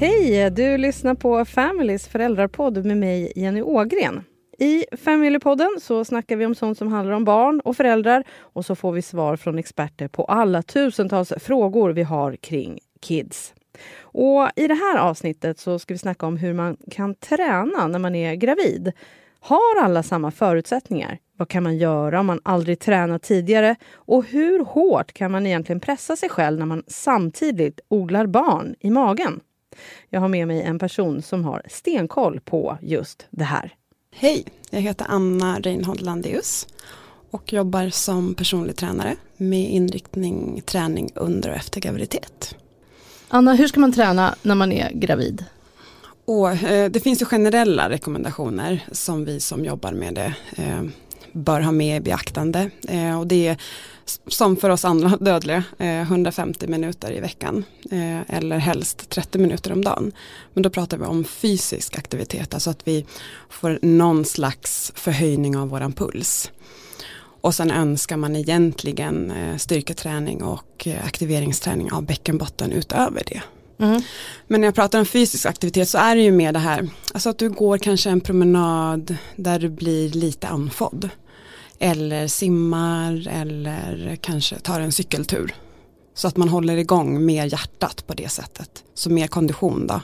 Hej! Du lyssnar på Families föräldrapodd med mig, Jenny Ågren. I Familypodden så snackar vi om sånt som handlar om barn och föräldrar och så får vi svar från experter på alla tusentals frågor vi har kring kids. Och I det här avsnittet så ska vi snacka om hur man kan träna när man är gravid. Har alla samma förutsättningar? Vad kan man göra om man aldrig tränat tidigare? Och hur hårt kan man egentligen pressa sig själv när man samtidigt odlar barn i magen? Jag har med mig en person som har stenkoll på just det här. Hej, jag heter Anna Reinhold Landeus och jobbar som personlig tränare med inriktning träning under och efter graviditet. Anna, hur ska man träna när man är gravid? Och, eh, det finns ju generella rekommendationer som vi som jobbar med det eh, bör ha med i beaktande. Eh, och det är som för oss andra dödliga, eh, 150 minuter i veckan eh, eller helst 30 minuter om dagen. Men då pratar vi om fysisk aktivitet, alltså att vi får någon slags förhöjning av våran puls. Och sen önskar man egentligen eh, styrketräning och eh, aktiveringsträning av bäckenbotten utöver det. Mm. Men när jag pratar om fysisk aktivitet så är det ju mer det här, alltså att du går kanske en promenad där du blir lite andfådd. Eller simmar eller kanske tar en cykeltur. Så att man håller igång mer hjärtat på det sättet. Så mer kondition då.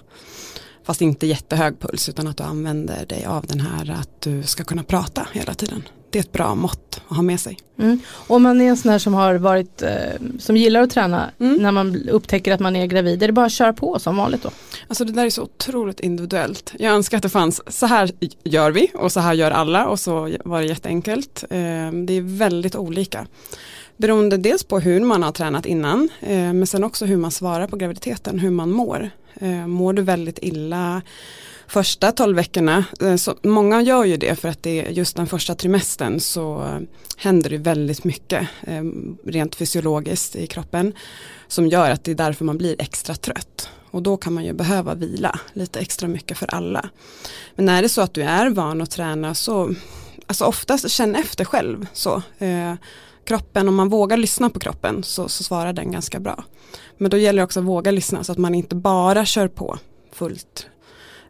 Fast inte jättehög puls utan att du använder dig av den här att du ska kunna prata hela tiden. Det är ett bra mått att ha med sig. Mm. Om man är en sån här som har varit, eh, som gillar att träna mm. när man upptäcker att man är gravid, är det bara att köra på som vanligt då? Alltså det där är så otroligt individuellt. Jag önskar att det fanns, så här gör vi och så här gör alla och så var det jätteenkelt. Eh, det är väldigt olika. Beroende dels på hur man har tränat innan eh, men sen också hur man svarar på graviditeten, hur man mår. Eh, mår du väldigt illa första tolv veckorna, eh, så många gör ju det för att det är just den första trimestern så eh, händer det väldigt mycket eh, rent fysiologiskt i kroppen som gör att det är därför man blir extra trött. Och då kan man ju behöva vila lite extra mycket för alla. Men är det så att du är van att träna så, alltså oftast känn efter själv så. Eh, kroppen, om man vågar lyssna på kroppen så, så svarar den ganska bra. Men då gäller det också att våga lyssna så att man inte bara kör på fullt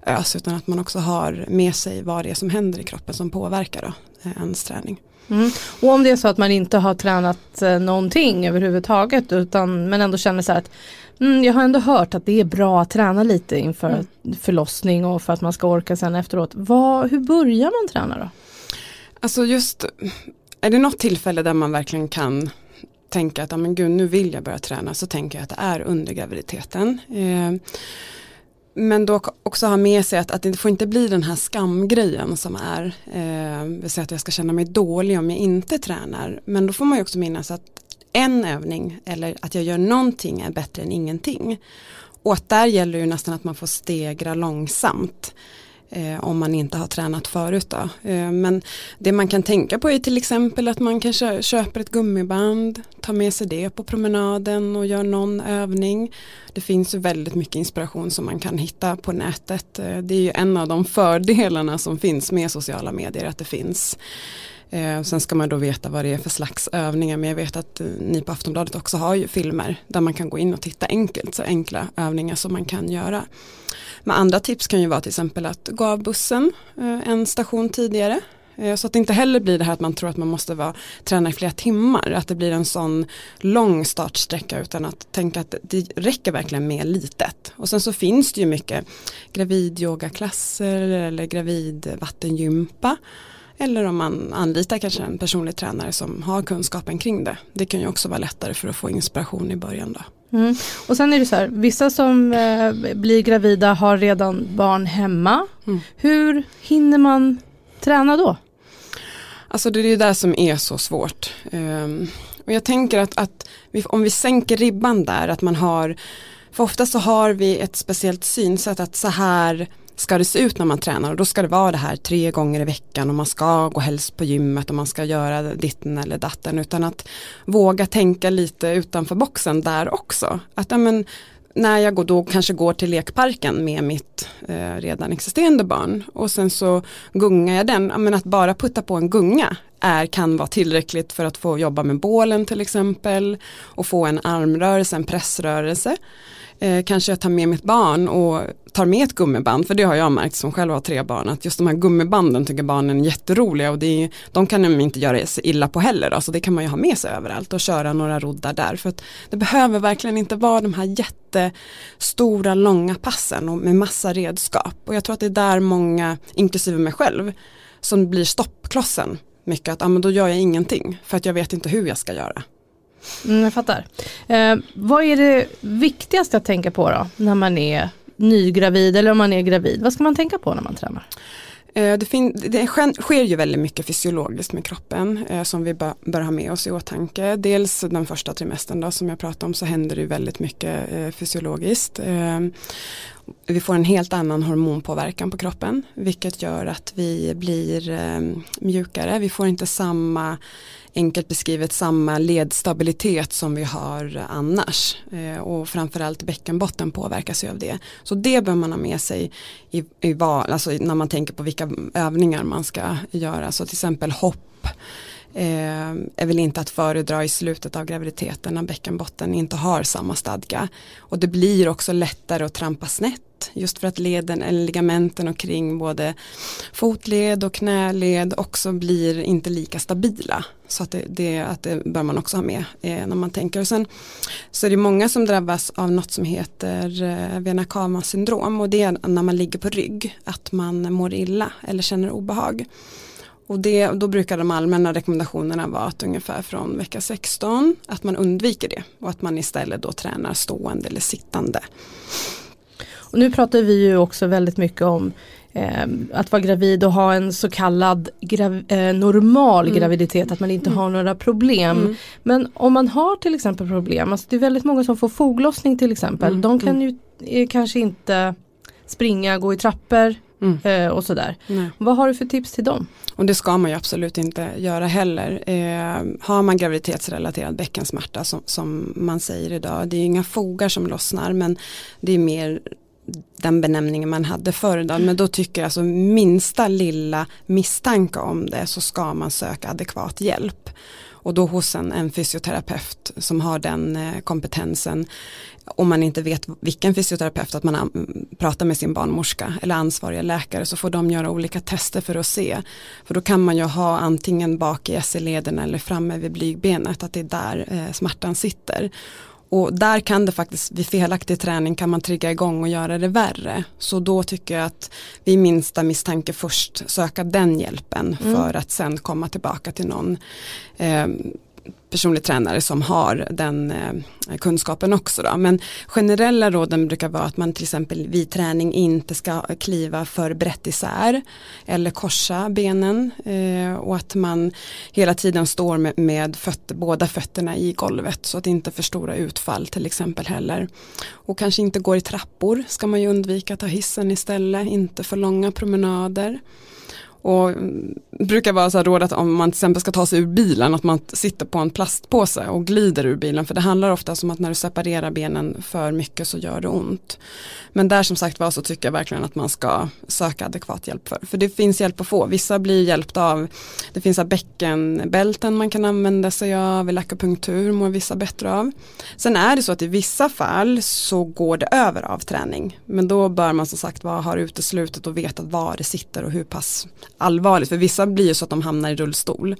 ös utan att man också har med sig vad det är som händer i kroppen som påverkar då, eh, ens träning. Mm. Och om det är så att man inte har tränat eh, någonting överhuvudtaget utan men ändå känner så här att mm, jag har ändå hört att det är bra att träna lite inför mm. förlossning och för att man ska orka sen efteråt. Vad, hur börjar man träna då? Alltså just är det något tillfälle där man verkligen kan tänka att men gud, nu vill jag börja träna så tänker jag att det är under graviditeten. Eh, men då också ha med sig att, att det får inte bli den här skamgrejen som är, eh, vill säga att jag ska känna mig dålig om jag inte tränar. Men då får man ju också minnas att en övning eller att jag gör någonting är bättre än ingenting. Och att där gäller ju nästan att man får stegra långsamt Eh, om man inte har tränat förut. Då. Eh, men det man kan tänka på är till exempel att man kanske köper ett gummiband, tar med sig det på promenaden och gör någon övning. Det finns ju väldigt mycket inspiration som man kan hitta på nätet. Eh, det är ju en av de fördelarna som finns med sociala medier, att det finns eh, sen ska man då veta vad det är för slags övningar men jag vet att eh, ni på Aftonbladet också har ju filmer där man kan gå in och titta enkelt, så enkla övningar som man kan göra. Men andra tips kan ju vara till exempel att gå av bussen eh, en station tidigare. Eh, så att det inte heller blir det här att man tror att man måste vara, träna i flera timmar, att det blir en sån lång startsträcka utan att tänka att det räcker verkligen med litet. Och sen så finns det ju mycket gravidyogaklasser eller gravidvattengympa. Eller om man anlitar kanske en personlig tränare som har kunskapen kring det. Det kan ju också vara lättare för att få inspiration i början då. Mm. Och sen är det så här, vissa som eh, blir gravida har redan barn hemma. Mm. Hur hinner man träna då? Alltså det är det där som är så svårt. Um, och jag tänker att, att vi, om vi sänker ribban där, att man har, för ofta så har vi ett speciellt synsätt att så här ska det se ut när man tränar? Och då ska det vara det här tre gånger i veckan och man ska gå helst på gymmet och man ska göra ditten eller datten. Utan att våga tänka lite utanför boxen där också. Att ja, men, när jag går, då kanske går till lekparken med mitt eh, redan existerande barn. Och sen så gungar jag den, ja, men att bara putta på en gunga är, kan vara tillräckligt för att få jobba med bålen till exempel. Och få en armrörelse, en pressrörelse. Eh, kanske jag tar med mitt barn och tar med ett gummiband, för det har jag märkt som själv har tre barn, att just de här gummibanden tycker barnen är jätteroliga och det är, de kan de inte göra sig illa på heller, då, så det kan man ju ha med sig överallt och köra några roddar där. För att det behöver verkligen inte vara de här jättestora långa passen och med massa redskap. Och jag tror att det är där många, inklusive mig själv, som blir stoppklossen mycket, att ah, men då gör jag ingenting för att jag vet inte hur jag ska göra. Mm, jag fattar. Eh, vad är det viktigaste att tänka på då när man är nygravid eller om man är gravid? Vad ska man tänka på när man tränar? Eh, det, det sker ju väldigt mycket fysiologiskt med kroppen eh, som vi bör, bör, ha med oss i åtanke. Dels den första trimestern då, som jag pratade om så händer det väldigt mycket eh, fysiologiskt. Eh, vi får en helt annan hormonpåverkan på kroppen vilket gör att vi blir eh, mjukare. Vi får inte samma enkelt beskrivet samma ledstabilitet som vi har annars. Eh, och framförallt bäckenbotten påverkas ju av det. Så det bör man ha med sig i, i val, alltså när man tänker på vilka övningar man ska göra. Så till exempel hopp Eh, är väl inte att föredra i slutet av graviditeten när bäckenbotten inte har samma stadga. Och det blir också lättare att trampa snett just för att leden eller ligamenten och kring både fotled och knäled också blir inte lika stabila. Så att det, det, att det bör man också ha med eh, när man tänker. Och sen så är det många som drabbas av något som heter eh, vena cava syndrom och det är när man ligger på rygg att man mår illa eller känner obehag. Och det, då brukar de allmänna rekommendationerna vara att ungefär från vecka 16 att man undviker det och att man istället då tränar stående eller sittande. Och nu pratar vi ju också väldigt mycket om eh, att vara gravid och ha en så kallad grav eh, normal mm. graviditet, att man inte mm. har några problem. Mm. Men om man har till exempel problem, alltså det är väldigt många som får foglossning till exempel, mm. de kan mm. ju eh, kanske inte springa, gå i trappor Mm. Eh, och sådär. Nej. Vad har du för tips till dem? Och det ska man ju absolut inte göra heller. Eh, har man graviditetsrelaterad bäckensmärta som, som man säger idag, det är inga fogar som lossnar men det är mer den benämningen man hade förr. Då. Men då tycker jag alltså minsta lilla misstanke om det så ska man söka adekvat hjälp. Och då hos en, en fysioterapeut som har den eh, kompetensen. Om man inte vet vilken fysioterapeut, att man pratar med sin barnmorska eller ansvariga läkare så får de göra olika tester för att se. För då kan man ju ha antingen bak i SE-leden eller framme vid blygbenet, att det är där eh, smärtan sitter. Och där kan det faktiskt, vid felaktig träning kan man trigga igång och göra det värre. Så då tycker jag att vid minsta misstanke först söka den hjälpen mm. för att sen komma tillbaka till någon eh, personlig tränare som har den eh, kunskapen också. Då. Men generella råden brukar vara att man till exempel vid träning inte ska kliva för brett isär eller korsa benen eh, och att man hela tiden står med, med fötter, båda fötterna i golvet så att inte för stora utfall till exempel heller. Och kanske inte går i trappor ska man ju undvika, ta hissen istället, inte för långa promenader. Och brukar vara så här råd att om man till exempel ska ta sig ur bilen att man sitter på en plastpåse och glider ur bilen för det handlar ofta om att när du separerar benen för mycket så gör det ont. Men där som sagt var så tycker jag verkligen att man ska söka adekvat hjälp för. För det finns hjälp att få. Vissa blir hjälpta av, det finns bäckenbälten man kan använda sig av, eller akupunktur mår vissa bättre av. Sen är det så att i vissa fall så går det över av träning. Men då bör man som sagt var ha uteslutet och veta var det sitter och hur pass allvarligt. För vissa blir ju så att de hamnar i rullstol.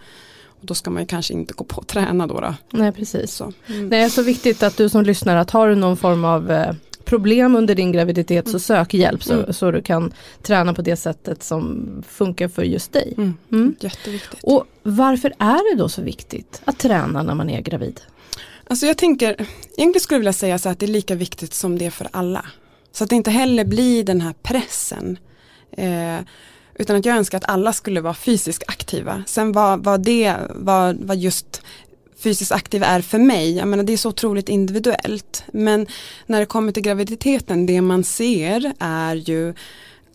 Och då ska man ju kanske inte gå på att träna då. då. Nej precis. Så. Mm. Det är så viktigt att du som lyssnar att har du någon form av eh, problem under din graviditet mm. så sök hjälp så, mm. så du kan träna på det sättet som funkar för just dig. Mm. mm. Jätteviktigt. Och varför är det då så viktigt att träna när man är gravid? Alltså jag tänker, egentligen skulle jag vilja säga så att det är lika viktigt som det är för alla. Så att det inte heller blir den här pressen. Eh, utan att jag önskar att alla skulle vara fysiskt aktiva. Sen vad, vad det, vad, vad just fysiskt aktiv är för mig, jag menar det är så otroligt individuellt. Men när det kommer till graviditeten, det man ser är ju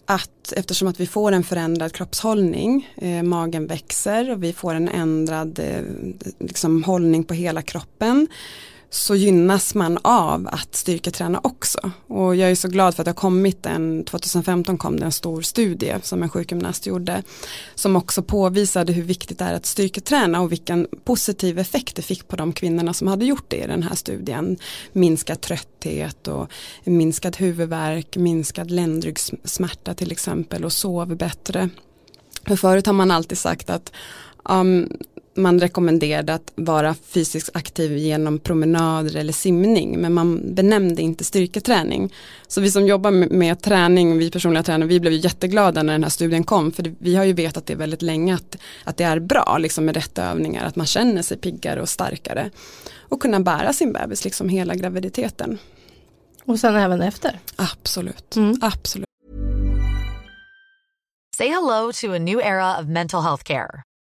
att eftersom att vi får en förändrad kroppshållning, eh, magen växer och vi får en ändrad eh, liksom, hållning på hela kroppen så gynnas man av att styrketräna också. Och jag är så glad för att det har kommit en, 2015 kom det en stor studie som en sjukgymnast gjorde som också påvisade hur viktigt det är att styrketräna och vilken positiv effekt det fick på de kvinnorna som hade gjort det i den här studien. Minskad trötthet och minskad huvudvärk, minskad ländryggsmärta till exempel och sov bättre. För förut har man alltid sagt att um, man rekommenderade att vara fysiskt aktiv genom promenader eller simning men man benämnde inte styrketräning. Så vi som jobbar med, träning, vi personliga tränare, vi blev jätteglada när den här studien kom för vi har ju vetat det väldigt länge att, att det är bra liksom med rätt övningar, att man känner sig piggare och starkare och kunna bära sin bebis liksom hela graviditeten. Och sen även efter? Absolut, mm. absolut. Say hello to a new era of mental health care.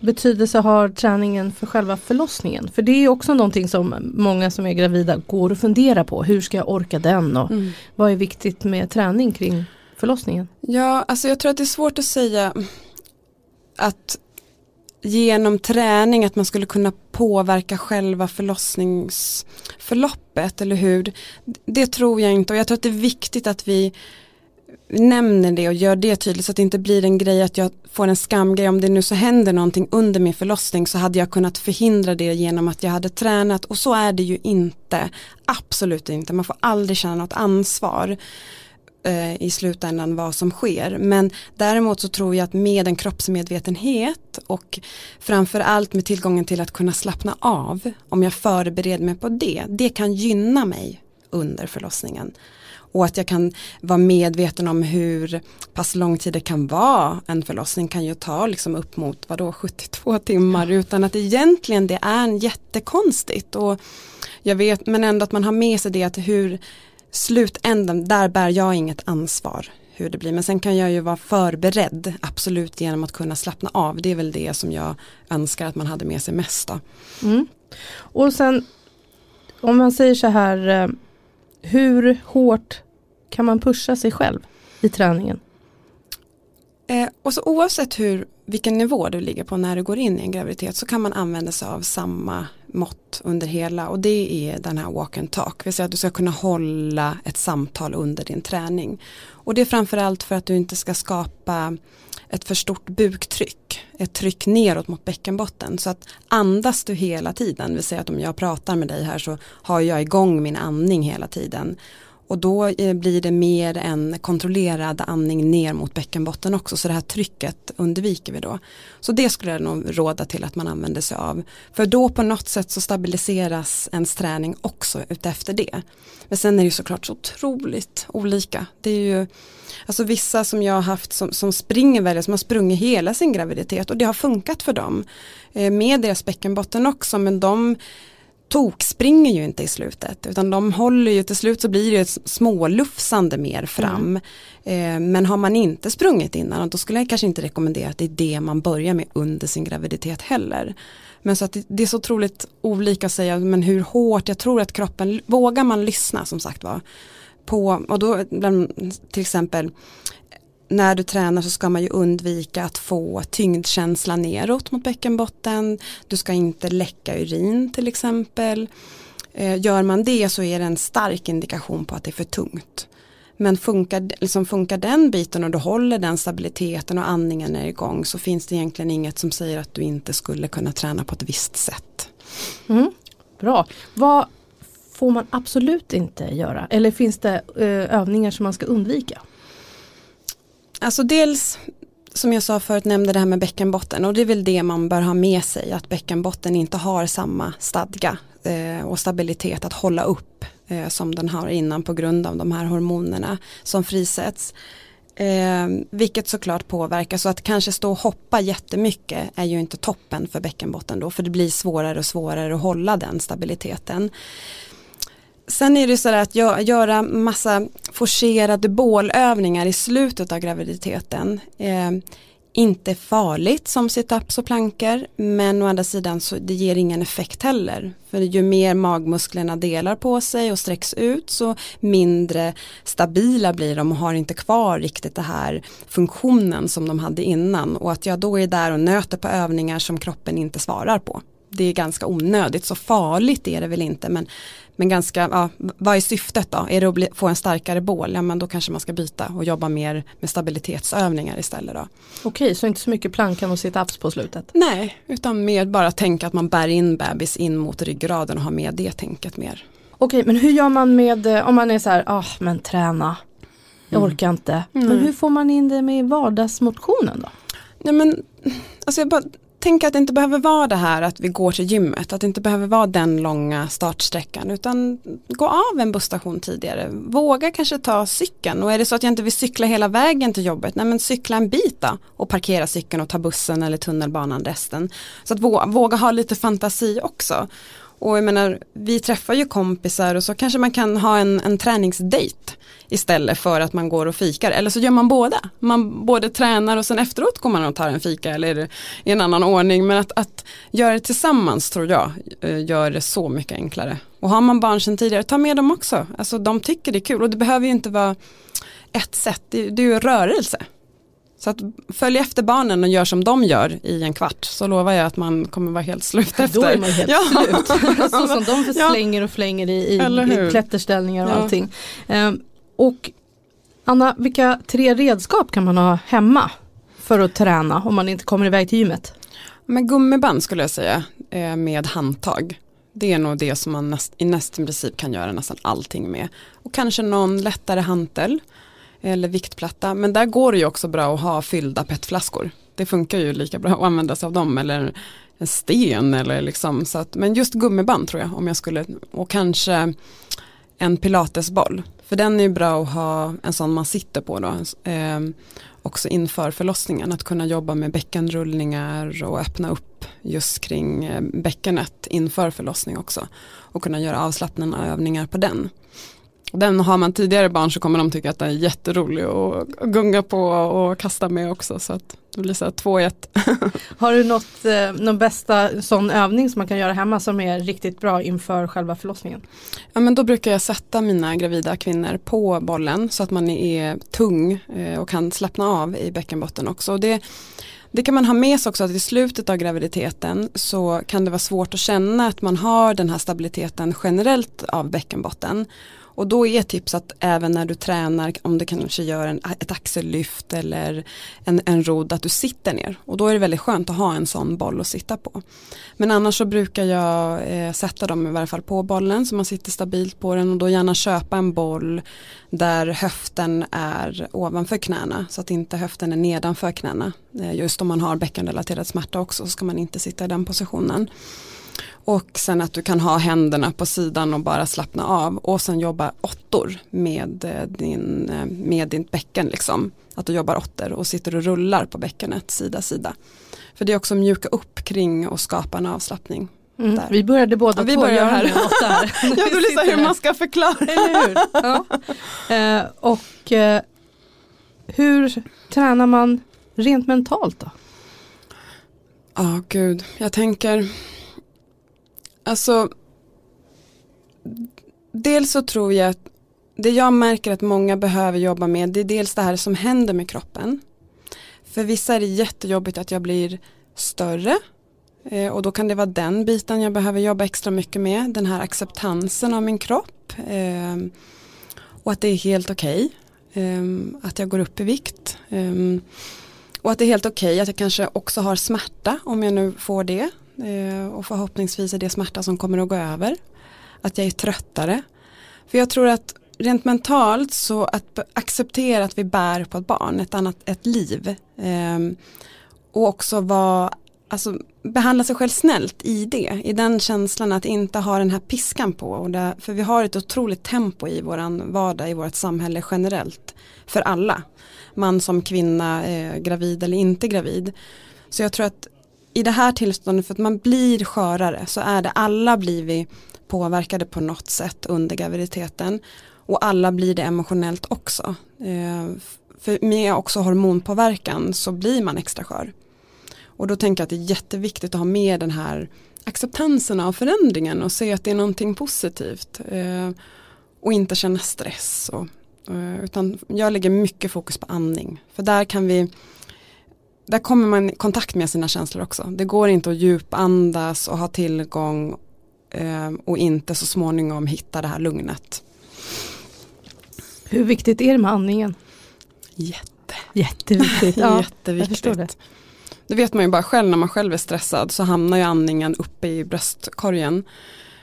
betydelse har träningen för själva förlossningen? För det är också någonting som många som är gravida går och funderar på. Hur ska jag orka den och mm. vad är viktigt med träning kring förlossningen? Ja, alltså jag tror att det är svårt att säga att genom träning att man skulle kunna påverka själva förlossningsförloppet, eller hur? Det tror jag inte och jag tror att det är viktigt att vi nämner det och gör det tydligt så att det inte blir en grej att jag får en skamgrej. Om det nu så händer någonting under min förlossning så hade jag kunnat förhindra det genom att jag hade tränat. Och så är det ju inte. Absolut inte. Man får aldrig känna något ansvar eh, i slutändan vad som sker. Men däremot så tror jag att med en kroppsmedvetenhet och framförallt med tillgången till att kunna slappna av om jag förbereder mig på det det kan gynna mig under förlossningen och att jag kan vara medveten om hur pass lång tid det kan vara. En förlossning kan ju ta liksom upp mot vadå, 72 timmar utan att egentligen det är jättekonstigt. Och jag vet, men ändå att man har med sig det att hur slutändan, där bär jag inget ansvar hur det blir. Men sen kan jag ju vara förberedd, absolut genom att kunna slappna av. Det är väl det som jag önskar att man hade med sig mest. Mm. Och sen om man säger så här eh, hur hårt kan man pusha sig själv i träningen? Eh, och så oavsett hur, vilken nivå du ligger på när du går in i en graviditet så kan man använda sig av samma mått under hela och det är den här walk and talk. vi säger att du ska kunna hålla ett samtal under din träning. Och det är framförallt för att du inte ska skapa ett för stort buktryck, ett tryck neråt mot bäckenbotten. Så att andas du hela tiden, vi säger att om jag pratar med dig här så har jag igång min andning hela tiden. Och då eh, blir det mer en kontrollerad andning ner mot bäckenbotten också så det här trycket undviker vi då. Så det skulle jag nog råda till att man använder sig av. För då på något sätt så stabiliseras ens träning också utefter det. Men sen är det ju såklart så otroligt olika. Det är ju Alltså vissa som jag har haft som, som springer väldigt, som har sprungit hela sin graviditet och det har funkat för dem. Eh, med deras bäckenbotten också men de tok springer ju inte i slutet utan de håller ju till slut så blir det ett smålufsande mer fram. Mm. Eh, men har man inte sprungit innan då skulle jag kanske inte rekommendera att det är det man börjar med under sin graviditet heller. Men så att det, det är så otroligt olika att säga men hur hårt, jag tror att kroppen, vågar man lyssna som sagt var på, och då till exempel när du tränar så ska man ju undvika att få tyngdkänsla neråt mot bäckenbotten. Du ska inte läcka urin till exempel. Eh, gör man det så är det en stark indikation på att det är för tungt. Men funkar, liksom funkar den biten och du håller den stabiliteten och andningen är igång så finns det egentligen inget som säger att du inte skulle kunna träna på ett visst sätt. Mm, bra. Vad får man absolut inte göra? Eller finns det eh, övningar som man ska undvika? Alltså dels som jag sa förut nämnde det här med bäckenbotten och det är väl det man bör ha med sig att bäckenbotten inte har samma stadga eh, och stabilitet att hålla upp eh, som den har innan på grund av de här hormonerna som frisätts. Eh, vilket såklart påverkar så att kanske stå och hoppa jättemycket är ju inte toppen för bäckenbotten då för det blir svårare och svårare att hålla den stabiliteten. Sen är det så att göra massa forcerade bålövningar i slutet av graviditeten. Eh, inte farligt som situps och plankor men å andra sidan så det ger ingen effekt heller. För ju mer magmusklerna delar på sig och sträcks ut så mindre stabila blir de och har inte kvar riktigt det här funktionen som de hade innan och att jag då är där och nöter på övningar som kroppen inte svarar på. Det är ganska onödigt, så farligt är det väl inte men men ganska, ja, vad är syftet då? Är det att bli, få en starkare bål? Ja men då kanske man ska byta och jobba mer med stabilitetsövningar istället då. Okej, så inte så mycket plankan och sit-ups på slutet? Nej, utan mer bara tänka att man bär in bebis in mot ryggraden och har med det tänket mer. Okej, men hur gör man med, eh, om man är så här, ah men träna, jag mm. orkar inte. Mm. Men hur får man in det med vardagsmotionen då? Nej men, alltså jag bara tänk att det inte behöver vara det här att vi går till gymmet, att det inte behöver vara den långa startsträckan utan gå av en busstation tidigare. Våga kanske ta cykeln och är det så att jag inte vill cykla hela vägen till jobbet, nej men cykla en bit då och parkera cykeln och ta bussen eller tunnelbanan resten. Så att våga, våga ha lite fantasi också. Och jag menar, vi träffar ju kompisar och så kanske man kan ha en, en träningsdejt istället för att man går och fikar. Eller så gör man båda. Man både tränar och sen efteråt går man och tar en fika eller i en annan ordning. Men att, att göra det tillsammans tror jag eh, gör det så mycket enklare. Och har man barn sedan tidigare, ta med dem också. Alltså de tycker det är kul och det behöver ju inte vara ett sätt, det, det är ju rörelse. Så att följ efter barnen och gör som de gör i en kvart så lovar jag att man kommer vara helt slut efter. Då är man helt ja. slut. så som de slänger och flänger i, i, i klätterställningar och ja. allting. Um, och Anna, vilka tre redskap kan man ha hemma för att träna om man inte kommer iväg till gymmet? Men gummiband skulle jag säga eh, med handtag. Det är nog det som man näst, i nästan princip kan göra nästan allting med. Och kanske någon lättare hantel eller viktplatta. Men där går det ju också bra att ha fyllda petflaskor. Det funkar ju lika bra att använda sig av dem eller en sten eller liksom så att, men just gummiband tror jag om jag skulle och kanske en pilatesboll för den är ju bra att ha en sån man sitter på då eh, också inför förlossningen att kunna jobba med bäckenrullningar och öppna upp just kring eh, bäckenet inför förlossning också och kunna göra avslappnande övningar på den. Den har man tidigare barn så kommer de tycka att den är jätterolig och gunga på och kasta med också så att det blir så här två i ett. Har du något, eh, någon bästa sån övning som man kan göra hemma som är riktigt bra inför själva förlossningen? Ja men då brukar jag sätta mina gravida kvinnor på bollen så att man är tung eh, och kan slappna av i bäckenbotten också. Och det, det kan man ha med sig också att i slutet av graviditeten så kan det vara svårt att känna att man har den här stabiliteten generellt av bäckenbotten. Och då är tips att även när du tränar, om du kanske gör en, ett axellyft eller en, en rodd, att du sitter ner. Och då är det väldigt skönt att ha en sån boll att sitta på. Men annars så brukar jag eh, sätta dem i varje fall på bollen så man sitter stabilt på den och då gärna köpa en boll där höften är ovanför knäna så att inte höften är nedanför knäna. Eh, just om man har bäckenrelaterad smärta också så ska man inte sitta i den positionen. Och sen att du kan ha händerna på sidan och bara slappna av och sen jobba åttor med, eh, din, eh, med ditt bäcken. Liksom. Att du jobbar åttor och sitter och rullar på bäckenet sida sida. För det är också mjuka upp kring och skapa en avslappning. Mm. Vi började båda ja, vi två göra här. här. Jag vill visa hur man ska förklara. Eller hur? Ja. Eh, och eh, hur tränar man rent mentalt då? Ja, oh, gud. Jag tänker Alltså, dels så tror jag att det jag märker att många behöver jobba med det är dels det här som händer med kroppen. För vissa är det jättejobbigt att jag blir större eh, och då kan det vara den biten jag behöver jobba extra mycket med. Den här acceptansen av min kropp eh, och att det är helt okej okay, eh, att jag går upp i vikt. Ehm, och att det är helt okej okay att jag kanske också har smärta om jag nu får det. Eh, och förhoppningsvis är det smärta som kommer att gå över. att jag är tröttare. För jag tror att rent mentalt så att acceptera att vi bär på ett barn, ett annat, ett liv. Ehm, och också vara, alltså behandla sig själv snällt i det, i den känslan att inte ha den här piskan på. Och det, för vi har ett otroligt tempo i våran vardag, i vårt samhälle generellt, för alla. Man som kvinna, eh, gravid eller inte gravid. Så jag tror att i det här tillståndet, för att man blir skörare, så är det alla blir vi påverkade på något sätt under graviditeten. Och alla blir det emotionellt också. Eh, för med också hormonpåverkan så blir man extra skör. Och då tänker jag att det är jätteviktigt att ha med den här acceptansen av förändringen och se att det är någonting positivt. Eh, och inte känna stress. Och, eh, utan jag lägger mycket fokus på andning. För där kan vi där kommer man i kontakt med sina känslor också. Det går inte att djupandas och ha tillgång eh, och inte så småningom hitta det här lugnet. Hur viktigt är det med andningen? Jätte. Jätteviktigt. Ja, Jätteviktigt. Det. det vet man ju bara själv när man själv är stressad så hamnar ju andningen uppe i bröstkorgen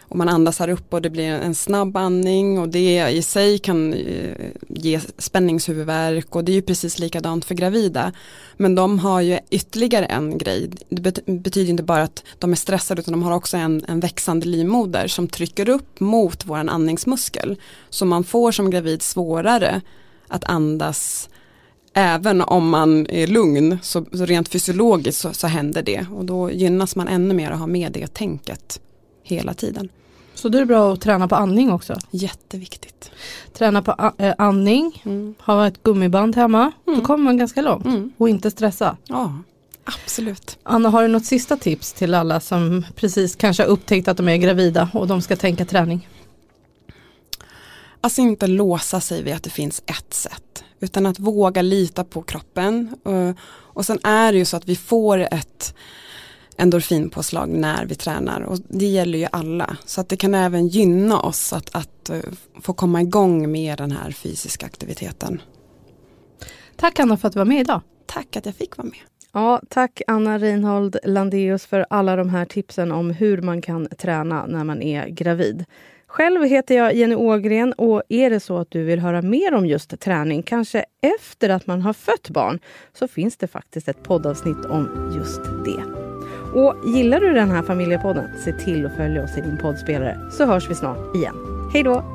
och man andas här uppe och det blir en snabb andning och det i sig kan eh, ge spänningshuvudvärk och det är ju precis likadant för gravida. Men de har ju ytterligare en grej, det betyder inte bara att de är stressade utan de har också en, en växande livmoder som trycker upp mot vår andningsmuskel. Så man får som gravid svårare att andas även om man är lugn så, så rent fysiologiskt så, så händer det och då gynnas man ännu mer att ha med det tänket hela tiden. Så då är det bra att träna på andning också? Jätteviktigt. Träna på äh, andning, mm. ha ett gummiband hemma, mm. då kommer man ganska långt mm. och inte stressa. Ja, absolut. Anna, har du något sista tips till alla som precis kanske har upptäckt att de är gravida och de ska tänka träning? Alltså inte låsa sig vid att det finns ett sätt utan att våga lita på kroppen och, och sen är det ju så att vi får ett endorfinpåslag när vi tränar och det gäller ju alla. Så att det kan även gynna oss att, att eh, få komma igång med den här fysiska aktiviteten. Tack Anna för att du var med idag. Tack att jag fick vara med. Ja, tack Anna Reinhold Landeus för alla de här tipsen om hur man kan träna när man är gravid. Själv heter jag Jenny Ågren och är det så att du vill höra mer om just träning, kanske efter att man har fött barn, så finns det faktiskt ett poddavsnitt om just det. Och gillar du den här familjepodden, se till att följa oss i din poddspelare så hörs vi snart igen. Hej då!